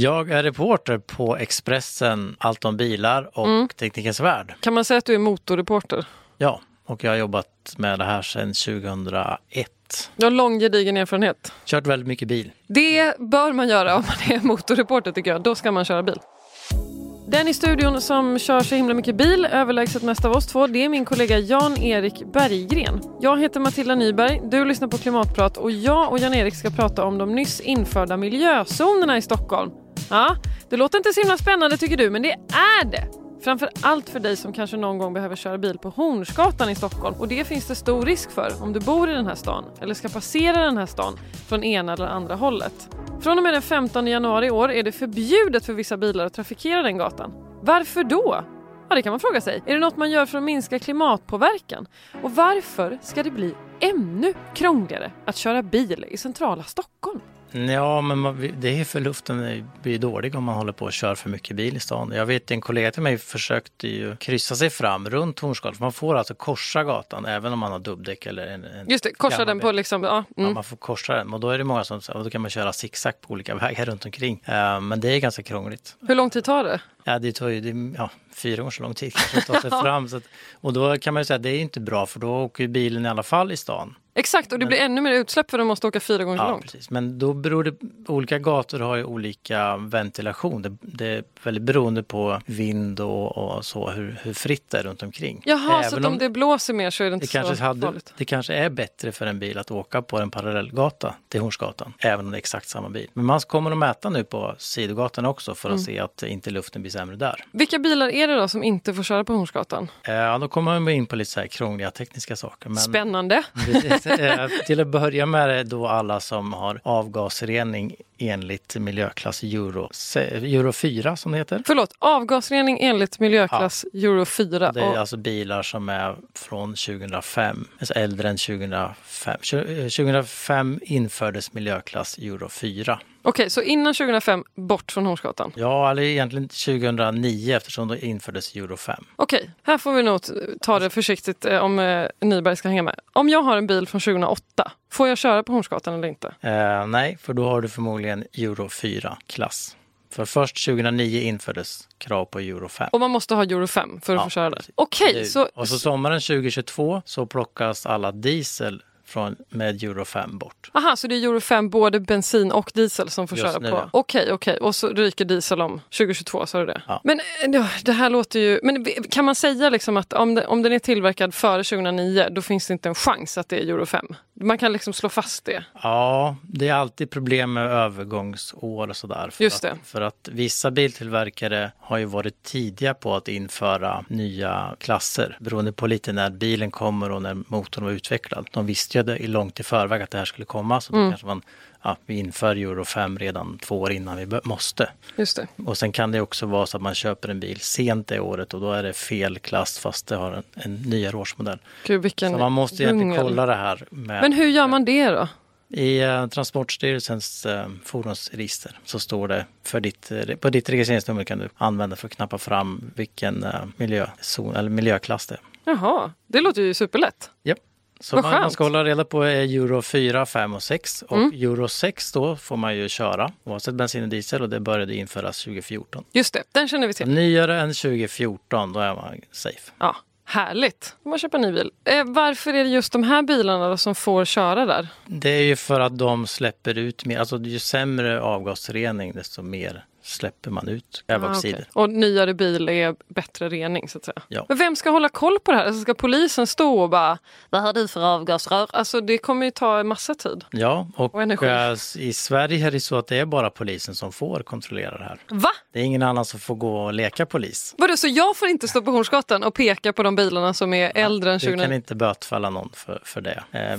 Jag är reporter på Expressen Allt om bilar och Mm. Teknikens Värld. Kan man säga att du är motorreporter? Ja, och jag har jobbat med det här sedan 2001. Du har lång gedigen erfarenhet. Kört väldigt mycket bil. Det bör man göra om man är motorreporter tycker jag. Då ska man köra bil. Den i studion som kör så himla mycket bil, överlägset mest av oss två, det är min kollega Jan-Erik Berggren. Jag heter Matilda Nyberg, du lyssnar på Klimatprat och jag och Jan-Erik ska prata om de nyss införda miljözonerna i Stockholm. Ja, det låter inte så himla spännande tycker du, men det är det. Framför allt för dig som kanske någon gång behöver köra bil på Hornsgatan i Stockholm. Och det finns det stor risk för om du bor i den här stan eller ska passera den här stan från ena eller andra hållet. Från och med den 15 januari i år är det förbjudet för vissa bilar att trafikera den gatan. Varför då? Ja, det kan man fråga sig. Är det något man gör för att minska klimatpåverkan? Och varför ska det bli ännu krångligare att köra bil i centrala Stockholm? Ja, men det är för luften blir dålig om man håller på och kör för mycket bil i stan. Jag vet en kollega till mig försökte ju kryssa sig fram runt Hornsgatan. Man får alltså korsa gatan även om man har dubbdäck eller en, en Just det, korsa den på liksom... Ja, Ja, mm. man får korsa den och då är det många som säger och då kan man köra zigzag på olika vägar runt omkring. Eh, men det är ganska krångligt. Hur lång tid tar det? Ja, det tar ju det, ja, fyra år så lång tid kanske att ta sig fram. Så att, och då kan man ju säga att det är inte bra för då åker bilen i alla fall i stan. Exakt, och det blir ännu mer utsläpp för de måste åka fyra gånger så Ja, långt. precis. Men då beror det, olika gator har ju olika ventilation. Det, det är väldigt beroende på vind och, och så, hur, hur fritt det är runt omkring. Jaha, så Även att om det blåser mer så är det inte det kanske, så hade, farligt? det kanske är bättre för en bil att åka på en parallellgata till Hornsgatan, även om det är exakt samma bil. Men man kommer att mäta nu på sidogatan också för att Mm. se att inte luften blir sämre där. Vilka bilar är det då som inte får köra på Hornsgatan? Eh, Ja, då kommer man in på lite så här krångliga tekniska saker. Men Spännande. Precis. Eh, Till att börja med är det då alla som har avgasrening enligt miljöklass Euro, Euro 4 som det heter. Förlåt, avgasrening enligt miljöklass Euro 4. Det är Och- alltså bilar som är från 2005, alltså äldre än 2005. Tju- eh, 2005 infördes miljöklass Euro 4. Okej, så innan 2005, bort från Hornsgatan. Ja, eller egentligen 2009 eftersom det infördes Euro 5. Okej, här får vi nog ta det försiktigt eh, om eh, Nyberg ska hänga med. Om jag har en bil från 2008, får jag köra på Hornsgatan eller inte? Eh, nej, för då har du förmodligen Euro 4-klass. För först 2009 infördes krav på Euro 5. Och man måste ha Euro 5 för att Ja, få köra där. Okej, Nu. så... Och så sommaren 2022 så plockas alla diesel från, med Euro 5 bort. Aha, så det är Euro 5 både bensin och diesel som får Just köra nu, på? ja. Okej, okej. Och så ryker diesel om 2022, sa du det? Ja. Men eh, ja, det här låter ju... Men kan man säga liksom att om, det, om den är tillverkad före 2009 då finns det inte en chans att det är Euro 5? Man kan liksom slå fast det? Ja, det är alltid problem med övergångsår och sådär. För Just det. Att, för att vissa biltillverkare har ju varit tidiga på att införa nya klasser beroende på lite när bilen kommer och när motorn var utvecklad. De visste ju det långt i förväg att det här skulle komma så då Mm. kanske man ja, vi inför Euro 5 redan två år innan vi måste. Just det. Och sen kan det också vara så att man köper en bil sent det året och då är det fel klass fast det har en, en nyare årsmodell. Gud, vilken Så man måste egentligen kolla det här med Men hur gör man det då? i eh, Transportstyrelsens eh, fordonsregister så står det för ditt, eh, på ditt registreringsnummer kan du använda för att knappa fram vilken miljözon eller miljöklass det är. Jaha, det låter ju superlätt. Japp. Så Vad man, man ska hålla reda på eh, Euro 4, 5 och 6 och Mm. Euro 6 då får man ju köra oavsett bensin och diesel och det började införas 2014. Just det, den känner vi till. nyare än 2014 då är man safe. Ja, härligt. Man köpa en ny bil. Eh, varför är det just de här bilarna som får köra där? Det är ju för att de släpper ut mer, alltså ju sämre avgasrening desto mer släpper man ut kväveoxider. Ah, okej. Och nyare bil är bättre rening så att säga. Ja. Men vem ska hålla koll på det här? Alltså, ska polisen stå och bara Vad har du för avgasrör? Alltså det kommer ju ta en massa tid. Ja, och, Och eh, i Sverige är det så att det är bara polisen som får kontrollera det här. Va? Det är ingen annan som får gå och leka polis. Vadå, så jag får inte stå på Hornsgatan och peka på de bilarna som är äldre än Du 2000? kan inte bötfälla någon för, för det. Eh,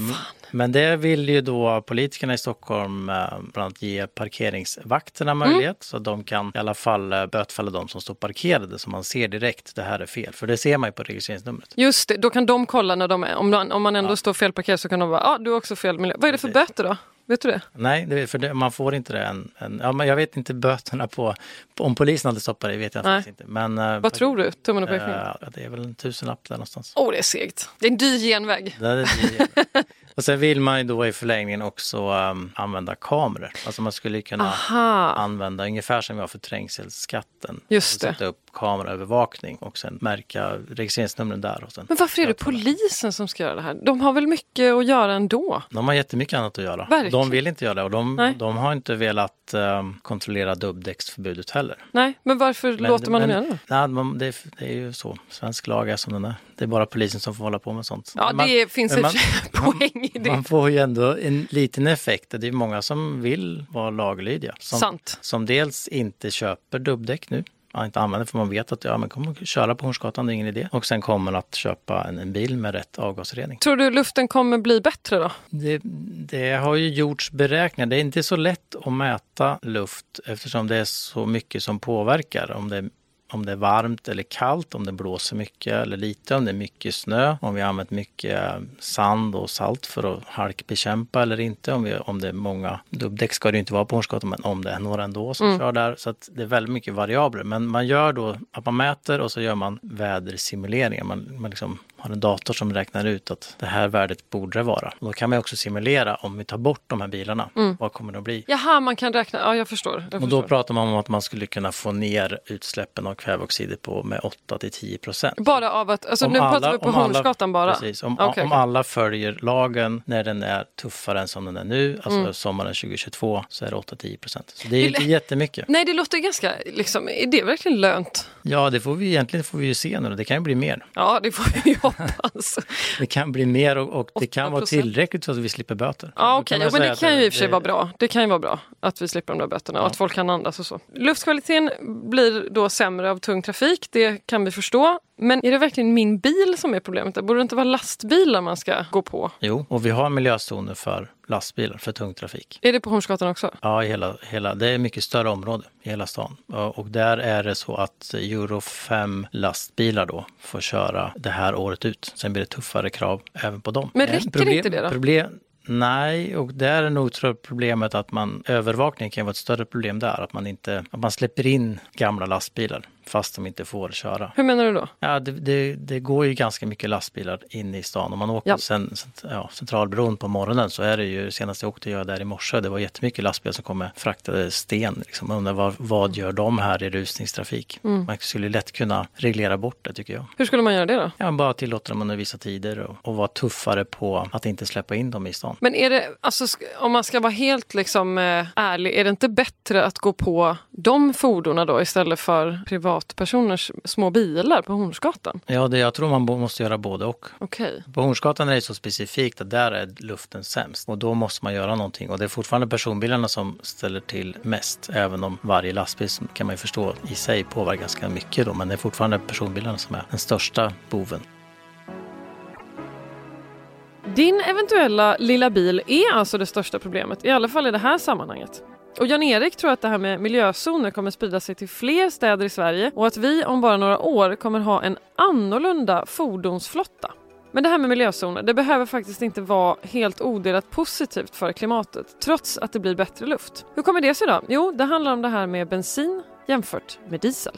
Men det vill ju då politikerna i Stockholm eh, bland annat ge parkeringsvakterna Mm. möjlighet så att de kan i alla fall eh, bötfälla de som står parkerade så man ser direkt det här är fel. För det ser man ju på registreringsnumret. Just det, då kan de kolla när de är, om, man- om man ändå står felparkerad så kan de bara, ja ah, du har också fel miljö. Vad är det för böter då? Vet du det? Nej, det, för det, man får inte det än. än ja, men jag vet inte böterna på, på om polisen hade stoppat det vet jag Nej. faktiskt inte. Men, eh, Vad tror du? Tummen och pekfingret? Eh, det är väl en tusenlapp där någonstans. Åh, oh, det är segt. Det är en dyr genväg. Det är det. Och sen vill man ju då i förlängningen också um, använda kameror. Alltså man skulle kunna Aha. använda ungefär som vi har för trängselskatten. Just det. Sätta upp kameraövervakning och sen märka registreringsnumren där. Och sen Men varför är det polisen som ska göra det här? De har väl mycket att göra ändå? De har jättemycket annat att göra. Verkligen. De vill inte göra det och de, de har inte velat um, kontrollera dubbdäcksförbudet heller. Nej, men varför Men- låter man dem men- göra det? Nej, man- det, är- det är ju så. Svensk lag är som den är. Det är bara polisen som får hålla på med sånt. Ja, man- det finns en poäng det. Man får ju ändå en liten effekt. Det är många som vill vara laglydiga. Som, Sant. Som dels inte köper dubbdäck nu. Man inte använder för man vet att ja, man kommer köra på Hornsgatan, det är ingen idé. Och sen kommer att köpa en, en bil med rätt avgasrening. Tror du luften kommer bli bättre då? Det, det har ju gjorts beräkningar. Det är inte så lätt att mäta luft eftersom det är så mycket som påverkar. Om det, är- om det är varmt eller kallt, om det blåser mycket eller lite, om det är mycket snö, om vi har använt mycket sand och salt för att halkbekämpa eller inte. Om, vi, om det är många dubbdäck ska det ju inte vara på Hornsgatan, men om det är några ändå som kör där. Så att det är väldigt mycket variabler. Men man gör då att man mäter och så gör man vädersimuleringar. Man, man liksom har en dator som räknar ut att det här värdet borde det vara. Och då kan man också simulera om vi tar bort de här bilarna, vad kommer det att bli? Jaha, man kan räkna. Ja, jag förstår. Jag Och då förstår. pratar man om att man skulle kunna få ner utsläppen av kväveoxider på med 8 till 10 procent. Bara av att, alltså Om nu alla- pratar vi på Hornsgatan bara. Precis, om, Okej, om alla följer lagen när den är tuffare än som den är nu, alltså Mm. sommaren 2022, så är det 8-10 procent. Så det är inte jättemycket. Nej, det låter ganska, liksom, är det verkligen lönt? Ja, det får vi egentligen får vi ju se nu. Det kan ju bli mer. Ja, det får vi ju hoppas. Det kan bli mer och, och det kan vara 8%. tillräckligt så att vi slipper böter. Ja, okej, man jo, men det kan ju i och för sig det- vara bra. Det kan ju vara bra att vi slipper de där böterna och att folk kan andas och så. Luftkvaliteten blir då sämre av tung trafik, det kan vi förstå. Men är det verkligen min bil som är problemet? Det borde det inte vara lastbilar man ska gå på? Jo, och vi har miljözoner för lastbilar, för tung trafik. Är det på Hornsgatan också? Ja, hela, hela, det är ett mycket större område i hela stan. Och där är det så att Euro 5 lastbilar då får köra det här året ut. Sen blir det tuffare krav även på dem. Men räcker inte det då? Problem, nej, och där är nog problemet att man övervakning kan vara ett större problem där. Att man inte, att man släpper in gamla lastbilar fast de inte får köra. Hur menar du då? Ja, det, det, det går ju ganska mycket lastbilar in i stan. Om man åker Ja. sen, ja, Centralbron på morgonen så är det ju, senast jag åkte jag där i morse, det var jättemycket lastbilar som kom med fraktade sten. Liksom. Man undrar vad, vad gör de här i rusningstrafik? Mm. Man skulle lätt kunna reglera bort det tycker jag. Hur skulle man göra det då? Ja, bara tillåta dem under vissa tider och, och vara tuffare på att inte släppa in dem i stan. Men är det, alltså, om man ska vara helt liksom, eh, ärlig, är det inte bättre att gå på de fordonen då istället för privatpersoners små bilar på Hornsgatan? Ja, det, jag tror man måste göra både och. Okej. På Hornsgatan är det så specifikt att där är luften sämst och då måste man göra någonting. Och det är fortfarande personbilarna som ställer till mest, även om varje lastbil kan man ju förstå i sig påverkar ganska mycket då. Men det är fortfarande personbilarna som är den största boven. Din eventuella lilla bil är alltså det största problemet, i alla fall i det här sammanhanget. Och Jan-Erik tror att det här med miljözoner kommer sprida sig till fler städer i Sverige och att vi om bara några år kommer ha en annorlunda fordonsflotta. Men det här med miljözoner, det behöver faktiskt inte vara helt odelat positivt för klimatet, trots att det blir bättre luft. Hur kommer det sig då? Jo, det handlar om det här med bensin jämfört med diesel.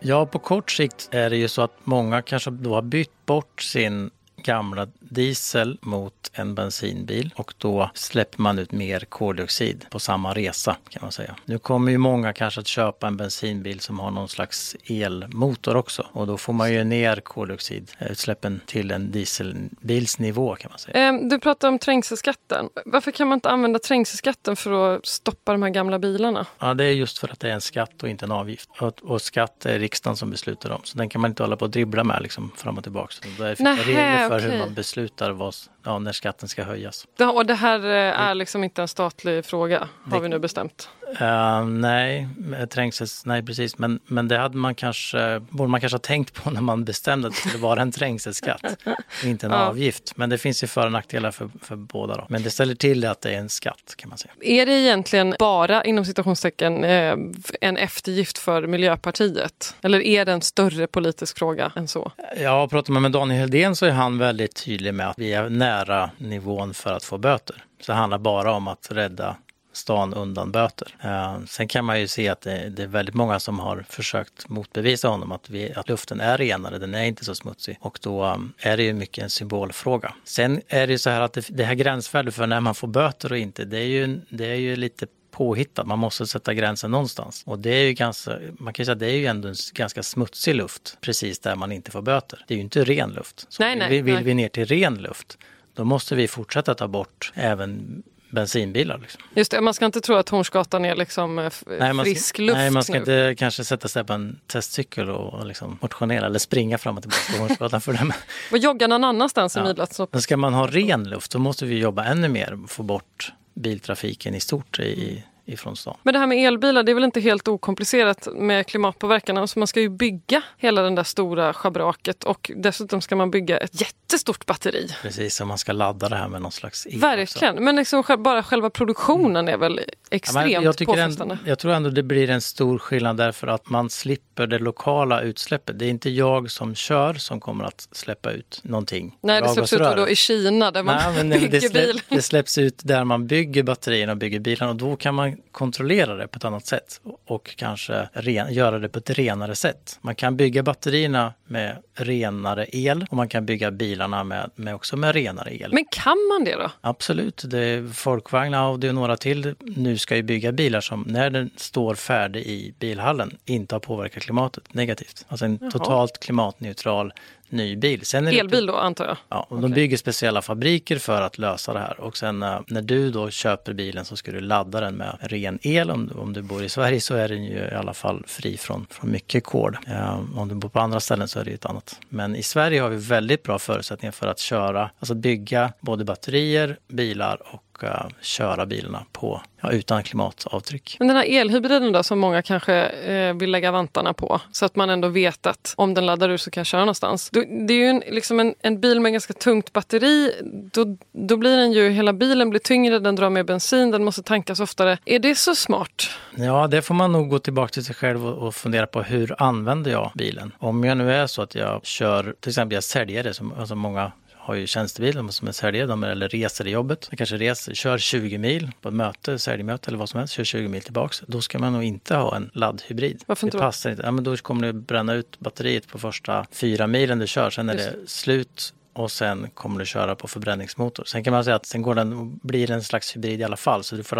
Ja, på kort sikt är det ju så att många kanske då har bytt bort sin gamla diesel mot en bensinbil och då släpper man ut mer koldioxid på samma resa kan man säga. Nu kommer ju många kanske att köpa en bensinbil som har någon slags elmotor också och då får man ju ner koldioxidutsläppen till en dieselbilsnivå kan man säga. Ehm, Du pratar om trängselskatten. Varför kan man inte använda trängselskatten för att stoppa de här gamla bilarna? Ja, det är just för att det är en skatt och inte en avgift. Och, och skatt är riksdagen som beslutar om. Så den kan man inte hålla på och dribbla med liksom, fram och tillbaka. Så det regler för hur man beslutar vad, ja, när skatten ska höjas. Det, och det här eh, är liksom inte en statlig fråga, har Det- vi nu bestämt. Uh, nej, med trängsels, nej precis. Men, men det hade man kanske, borde man kanske ha tänkt på när man bestämde att det skulle vara en trängselskatt inte en Ja. avgift. Men det finns ju för och nackdelar för, för båda. Då. Men det ställer till det att det är en skatt kan man säga. Är det egentligen bara inom citationstecken eh, en eftergift för Miljöpartiet? Eller är det en större politisk fråga än så? Jag pratar med Daniel Heldén så är han väldigt tydlig med att vi är nära nivån för att få böter. Så det handlar bara om att rädda stan undan böter. Uh, sen kan man ju se att det, det, är väldigt många som har försökt motbevisa honom att, vi, att luften är renare, den är inte så smutsig. Och då um, är det ju mycket en symbolfråga. Sen är det ju så här att det, det här gränsvärdet för när man får böter och inte, det är ju, det är ju lite påhittat. Man måste sätta gränsen någonstans. Och det är ju ganska, man kan säga att det är ju ändå en ganska smutsig luft precis där man inte får böter. Det är ju inte ren luft. Så nej, nej, vill, vill nej. vi ner till ren luft, då måste vi fortsätta ta bort även bensinbilar. Liksom. Just det, man ska inte tro att Hornsgatan är liksom eh, nej, man frisk luft Nej, man ska nu. inte kanske sätta sig på en testcykel och liksom motionera eller springa fram och tillbaka på Hornsgatan för det. Och jogga någon annanstans i Ja. midnattsstopp. Men ska man ha ren luft, då måste vi jobba ännu mer och få bort biltrafiken i stort i, ifrån stan. Men det här med elbilar, det är väl inte helt okomplicerat med klimatpåverkan. Alltså man ska ju bygga hela den där stora schabraket och dessutom ska man bygga ett jättestort batteri. Precis, som man ska ladda det här med någon slags el också. Verkligen, men liksom bara själva produktionen är väl Ja, extremt men jag, påfrestande. ändå, jag tror ändå det blir en stor skillnad därför att man slipper det lokala utsläppet. Det är inte jag som kör som kommer att släppa ut någonting. Nej, det släpps ut då i Kina där man Nej, bygger det, släpp, det släpps ut där man bygger batterierna och bygger bilarna och då kan man kontrollera det på ett annat sätt och, kanske ren, göra det på ett renare sätt. Man kan bygga batterierna med renare el och man kan bygga bilarna med, med också med renare el. Men kan man det då? Absolut, det är Folkvagn, Audi och några till nu ska ju bygga bilar som när den står färdig i bilhallen inte har påverkat klimatet negativt. Alltså en Jaha. totalt klimatneutral ny bil. Elbil då antar jag? Ja, och de Okej. bygger speciella fabriker för att lösa det här. Och sen eh, när du då köper bilen så ska du ladda den med ren el. Om du, om du bor i Sverige så är den ju i alla fall fri från, från mycket kol. Eh, om du bor på andra ställen så är det ju ett annat. Men i Sverige har vi väldigt bra förutsättningar för att köra, alltså bygga både batterier, bilar och eh, köra bilarna på, ja, utan klimatavtryck. Men den här elhybriden då som många kanske eh, vill lägga vantarna på så att man ändå vet att om den laddar ur så kan jag köra någonstans. Då, det är ju en, liksom en, en bil med ganska tungt batteri. Då, då blir den ju, hela bilen blir tyngre, den drar mer bensin, den måste tankas oftare. Är det så smart? Ja, det får man nog gå tillbaka till sig själv och, och fundera på hur använder jag bilen? Om jag nu är så att jag kör, till exempel jag säljer det, som alltså många har ju tjänstebil som är säljare, de eller reser i jobbet. Jag kanske reser, kör 20 mil på ett möte, säljmöte eller vad som helst, kör 20 mil tillbaks. Då ska man nog inte ha en laddhybrid. Varför inte det då? passar inte. Ja, men då kommer du bränna ut batteriet på första fyra milen du kör, sen är Just det slut och sen kommer du köra på förbränningsmotor. Sen kan man säga att sen går den, blir en slags hybrid i alla fall, så du får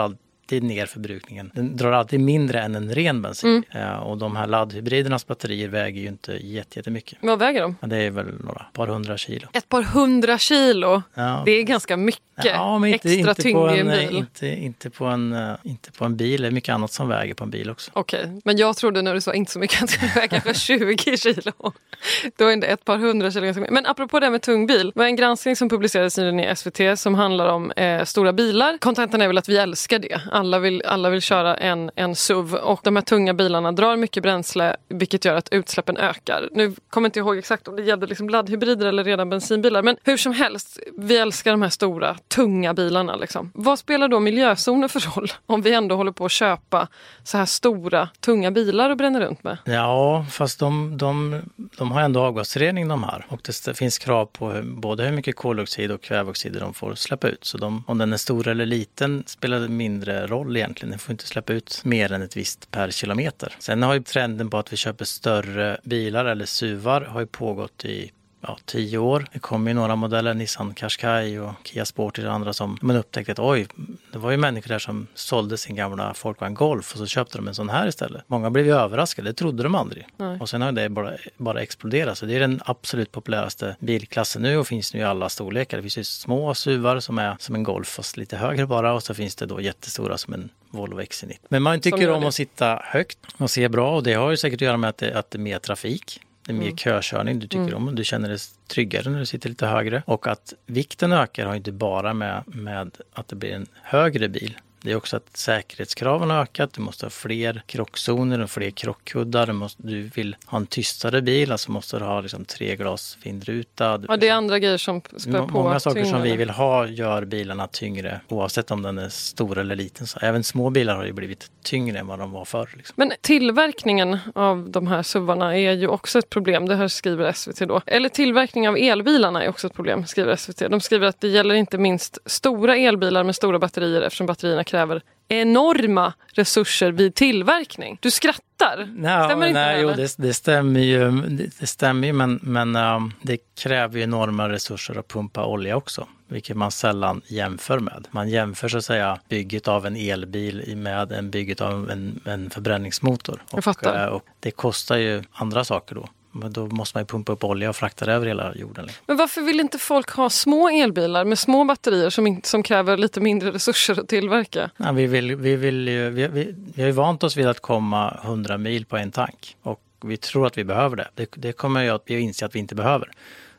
alltid ner förbrukningen. Den drar alltid mindre än en ren bensin. Mm. Eh, och de här laddhybridernas batterier väger ju inte jätte- jättemycket. Vad väger de? Det är väl några par hundra kilo. Ett par hundra kilo. Ja. Det är ganska mycket Ja, men inte, extra inte, tyngd i en, bil. inte, inte, på en, eh, inte på en bil. Det är mycket annat som väger på en bil också. Okej, men jag trodde när du sa inte så mycket att det skulle väga kanske 20 kilo. Då är det ett par hundra kilo ganska mycket. Men apropå det här med tung bil. Det var en granskning som publicerades nyligen i SVT som handlar om eh, stora bilar. Kontentan är väl att vi älskar det. Alla vill, alla vill köra en, en SUV och de här tunga bilarna drar mycket bränsle vilket gör att utsläppen ökar. Nu kommer jag inte ihåg exakt om det gällde liksom laddhybrider eller redan bensinbilar. Men hur som helst, vi älskar de här stora tunga bilarna. Liksom. Vad spelar då miljözoner för roll om vi ändå håller på att köpa så här stora tunga bilar och bränner runt med? Ja, fast de, de, de har ändå avgasrening de här. Och det finns krav på både hur mycket koldioxid och kväveoxider de får släppa ut. Så de, om den är stor eller liten spelar mindre roll egentligen. Den får inte släppa ut mer än ett visst per kilometer. Sen har ju trenden på att vi köper större bilar eller SUVar har ju pågått i ja, tio år. Det kom ju några modeller, Nissan Qashqai och Kia Sportage och andra som man upptäckte att oj, det var ju människor där som sålde sin gamla Folkvagn Golf och så köpte de en sån här istället. Många blev ju överraskade, det trodde de aldrig. Nej. Och sen har det bara, bara exploderat. Så det är den absolut populäraste bilklassen nu och finns nu i alla storlekar. Det finns ju små SUVar som är som en Golf fast lite högre bara och så finns det då jättestora som en Volvo XC90. Men man tycker om att sitta högt och se bra och det har ju säkert att göra med att det, att det är mer trafik. Det är mer kökörning du tycker om. Du känner dig tryggare när du sitter lite högre. Och att vikten ökar har inte bara med, med att det blir en högre bil. Det är också att säkerhetskraven har ökat. Du måste ha fler krockzoner och fler krockkuddar. Du, måste, du vill ha en tystare bil, alltså måste du ha liksom tre glas vindruta. Ja, det är andra grejer som spär på Många saker som tyngden. vi vill ha gör bilarna tyngre oavsett om den är stor eller liten. Så även små bilar har ju blivit tyngre än vad de var förr. Liksom. Men tillverkningen av de här SUVarna är ju också ett problem. Det här skriver SVT då. Eller tillverkning av elbilarna är också ett problem, skriver SVT. De skriver att det gäller inte minst stora elbilar med stora batterier eftersom batterierna kräver enorma resurser vid tillverkning. Du skrattar. No, stämmer inte nej, det, jo, det, det stämmer ju, det, det stämmer ju men, men um, det kräver ju enorma resurser att pumpa olja också. Vilket man sällan jämför med. Man jämför så att säga bygget av en elbil med en bygget av en, en förbränningsmotor. Jag fattar. eh, och det kostar ju andra saker då. Men då måste man ju pumpa upp olja och frakta det över hela jorden. liksom. Men varför vill inte folk ha små elbilar med små batterier som, som kräver lite mindre resurser att tillverka? Ja, vi, vill, vi, vill ju, vi, vi, vi har ju vant oss vid att komma 100 mil på en tank. Och vi tror att vi behöver det. Det, det kommer jag att vi inse att vi inte behöver.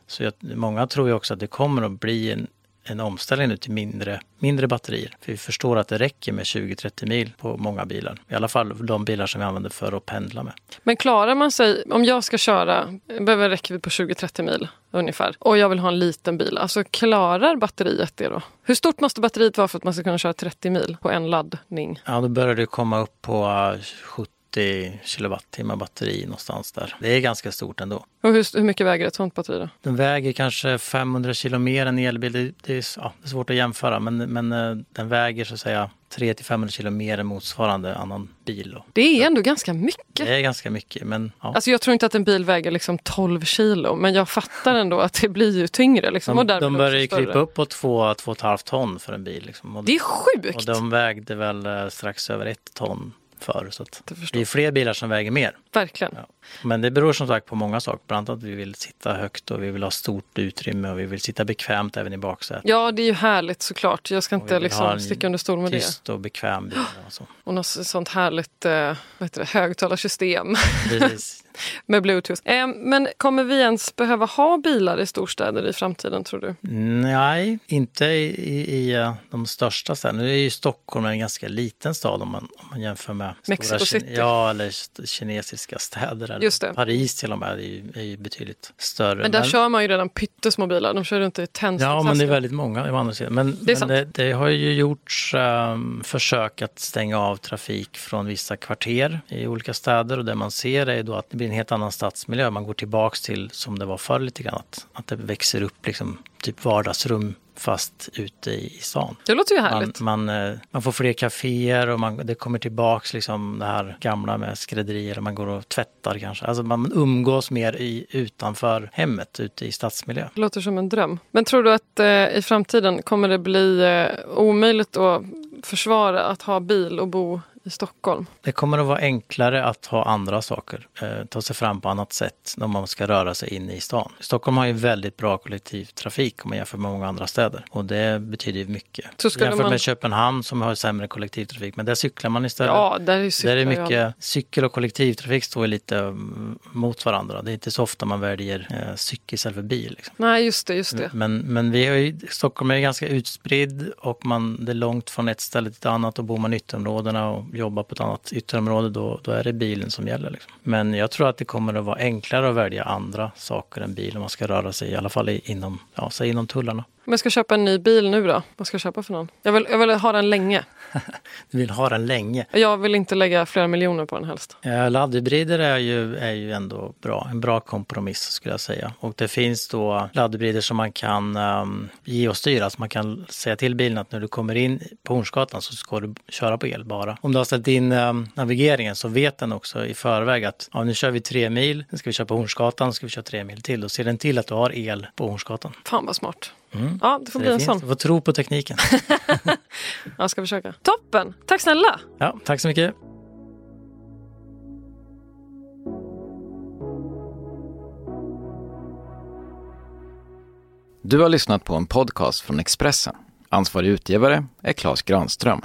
Så jag, många tror ju också att det kommer att bli en, en omställning nu till mindre, mindre batterier. För vi förstår att det räcker med 20-30 mil på många bilar. I alla fall de bilar som vi använder för att pendla med. Men klarar man sig, om jag ska köra, jag behöver en räckvidd på 20-30 mil ungefär och jag vill ha en liten bil, alltså klarar batteriet det då? Hur stort måste batteriet vara för att man ska kunna köra 30 mil på en laddning? Ja, då börjar det komma upp på eh, 70 kilowattimmar batteri någonstans där. Det är ganska stort ändå. Och hur, hur mycket väger ett sånt batteri då? Den väger kanske 500 kilo mer än elbil. Det, det, är, ja, det är svårt att jämföra men, men eh, den väger så att säga 300-500 kilo mer än motsvarande annan bil. Då. Det är ändå ganska mycket. Det är ganska mycket men ja. Alltså jag tror inte att en bil väger liksom 12 kilo men jag fattar ändå att det blir ju tyngre. Liksom, de, de börjar ju krypa upp på 2-2,5 ton för en bil. Liksom. Och, Det är sjukt! och de vägde väl eh, strax över ett ton förr. Så det är fler bilar som väger mer. Verkligen. Ja. Men det beror som sagt på många saker. Bland annat att vi vill sitta högt och vi vill ha stort utrymme och vi vill sitta bekvämt även i baksätet. Ja, det är ju härligt såklart. Jag ska inte liksom sticka under stol med det. Tyst och bekväm bil. Och så. Och något sånt härligt eh, vad heter det, högtalarsystem Precis. med bluetooth. Eh, men kommer vi ens behöva ha bilar i storstäder i framtiden tror du? Nej, inte i, i, eh, de största städerna. Nu är ju Stockholm en ganska liten stad om man, om man jämför med Mexico stora City. Ja, eller kinesiska städer. Eller Just det. Paris till och med är ju, är ju betydligt större. Men där kör man ju redan pyttesmå bilar. De kör runt i Ja, men det är väldigt många å andra sidan. Men, Det men det, det har ju gjorts ehm, försök att stänga av trafik från vissa kvarter i olika städer och det man ser är ju då att det blir en helt annan stadsmiljö. Man går tillbaks till som det var förr lite grann, att, att det växer upp liksom typ vardagsrum fast ute i, stan. Det låter ju Man, härligt. man, eh, man får fler kaféer och man, det kommer tillbaks liksom det här gamla med skrädderier och man går och tvättar kanske. Alltså man umgås mer i, utanför hemmet, ute i stadsmiljö. Det låter som en dröm. Men tror du att eh, i framtiden kommer det bli eh, omöjligt att försvara att ha bil och bo i Stockholm? Det kommer att vara enklare att ha andra saker, eh, ta sig fram på annat sätt när man ska röra sig in i stan. Stockholm har ju väldigt bra kollektivtrafik om man jämför med många andra städer och det betyder ju mycket. Så Jämfört man- med Köpenhamn som har sämre kollektivtrafik, men där cyklar man istället. Ja, där är ju Där cyklar är mycket alla. cykel och kollektivtrafik står lite mm, mot varandra. Det är inte så ofta man väljer eh, cykel istället för bil. Liksom. Nej, just det. Just det. Men, men vi har ju, Stockholm är ju ganska utspridd och man, det är långt från ett ställe till ett annat och bor man i ytterområdena och jobbar på ett annat ytterområde då, då är det bilen som gäller. Liksom. Men jag tror att det kommer att vara enklare att välja andra saker än bil om man ska röra sig i alla fall inom, ja, inom tullarna. Om jag ska köpa en ny bil nu då? Vad ska jag köpa för någon? Jag vill, jag vill ha den länge. Du vill ha den länge. Jag vill inte lägga flera miljoner på den helst. Ja, laddhybrider är ju, är ju ändå bra, en bra kompromiss skulle jag säga. Och det finns då laddhybrider som man kan um, ge och styra, så man kan säga till bilen att när du kommer in på Hornsgatan så ska du köra på el bara. Om du har ställt in um, navigeringen så vet den också i förväg att ja, nu kör vi tre mil, sen ska vi köra på Hornsgatan, så ska vi köra tre mil till. Då ser den till att du har el på Hornsgatan. Fan vad smart. Mm. Ja, det får Så bli det en sån. Du får tro på tekniken. Jag ska försöka. Toppen! Tack snälla! Ja, tack så mycket. Du har lyssnat på en podcast från Expressen. Ansvarig utgivare är Klas Granström.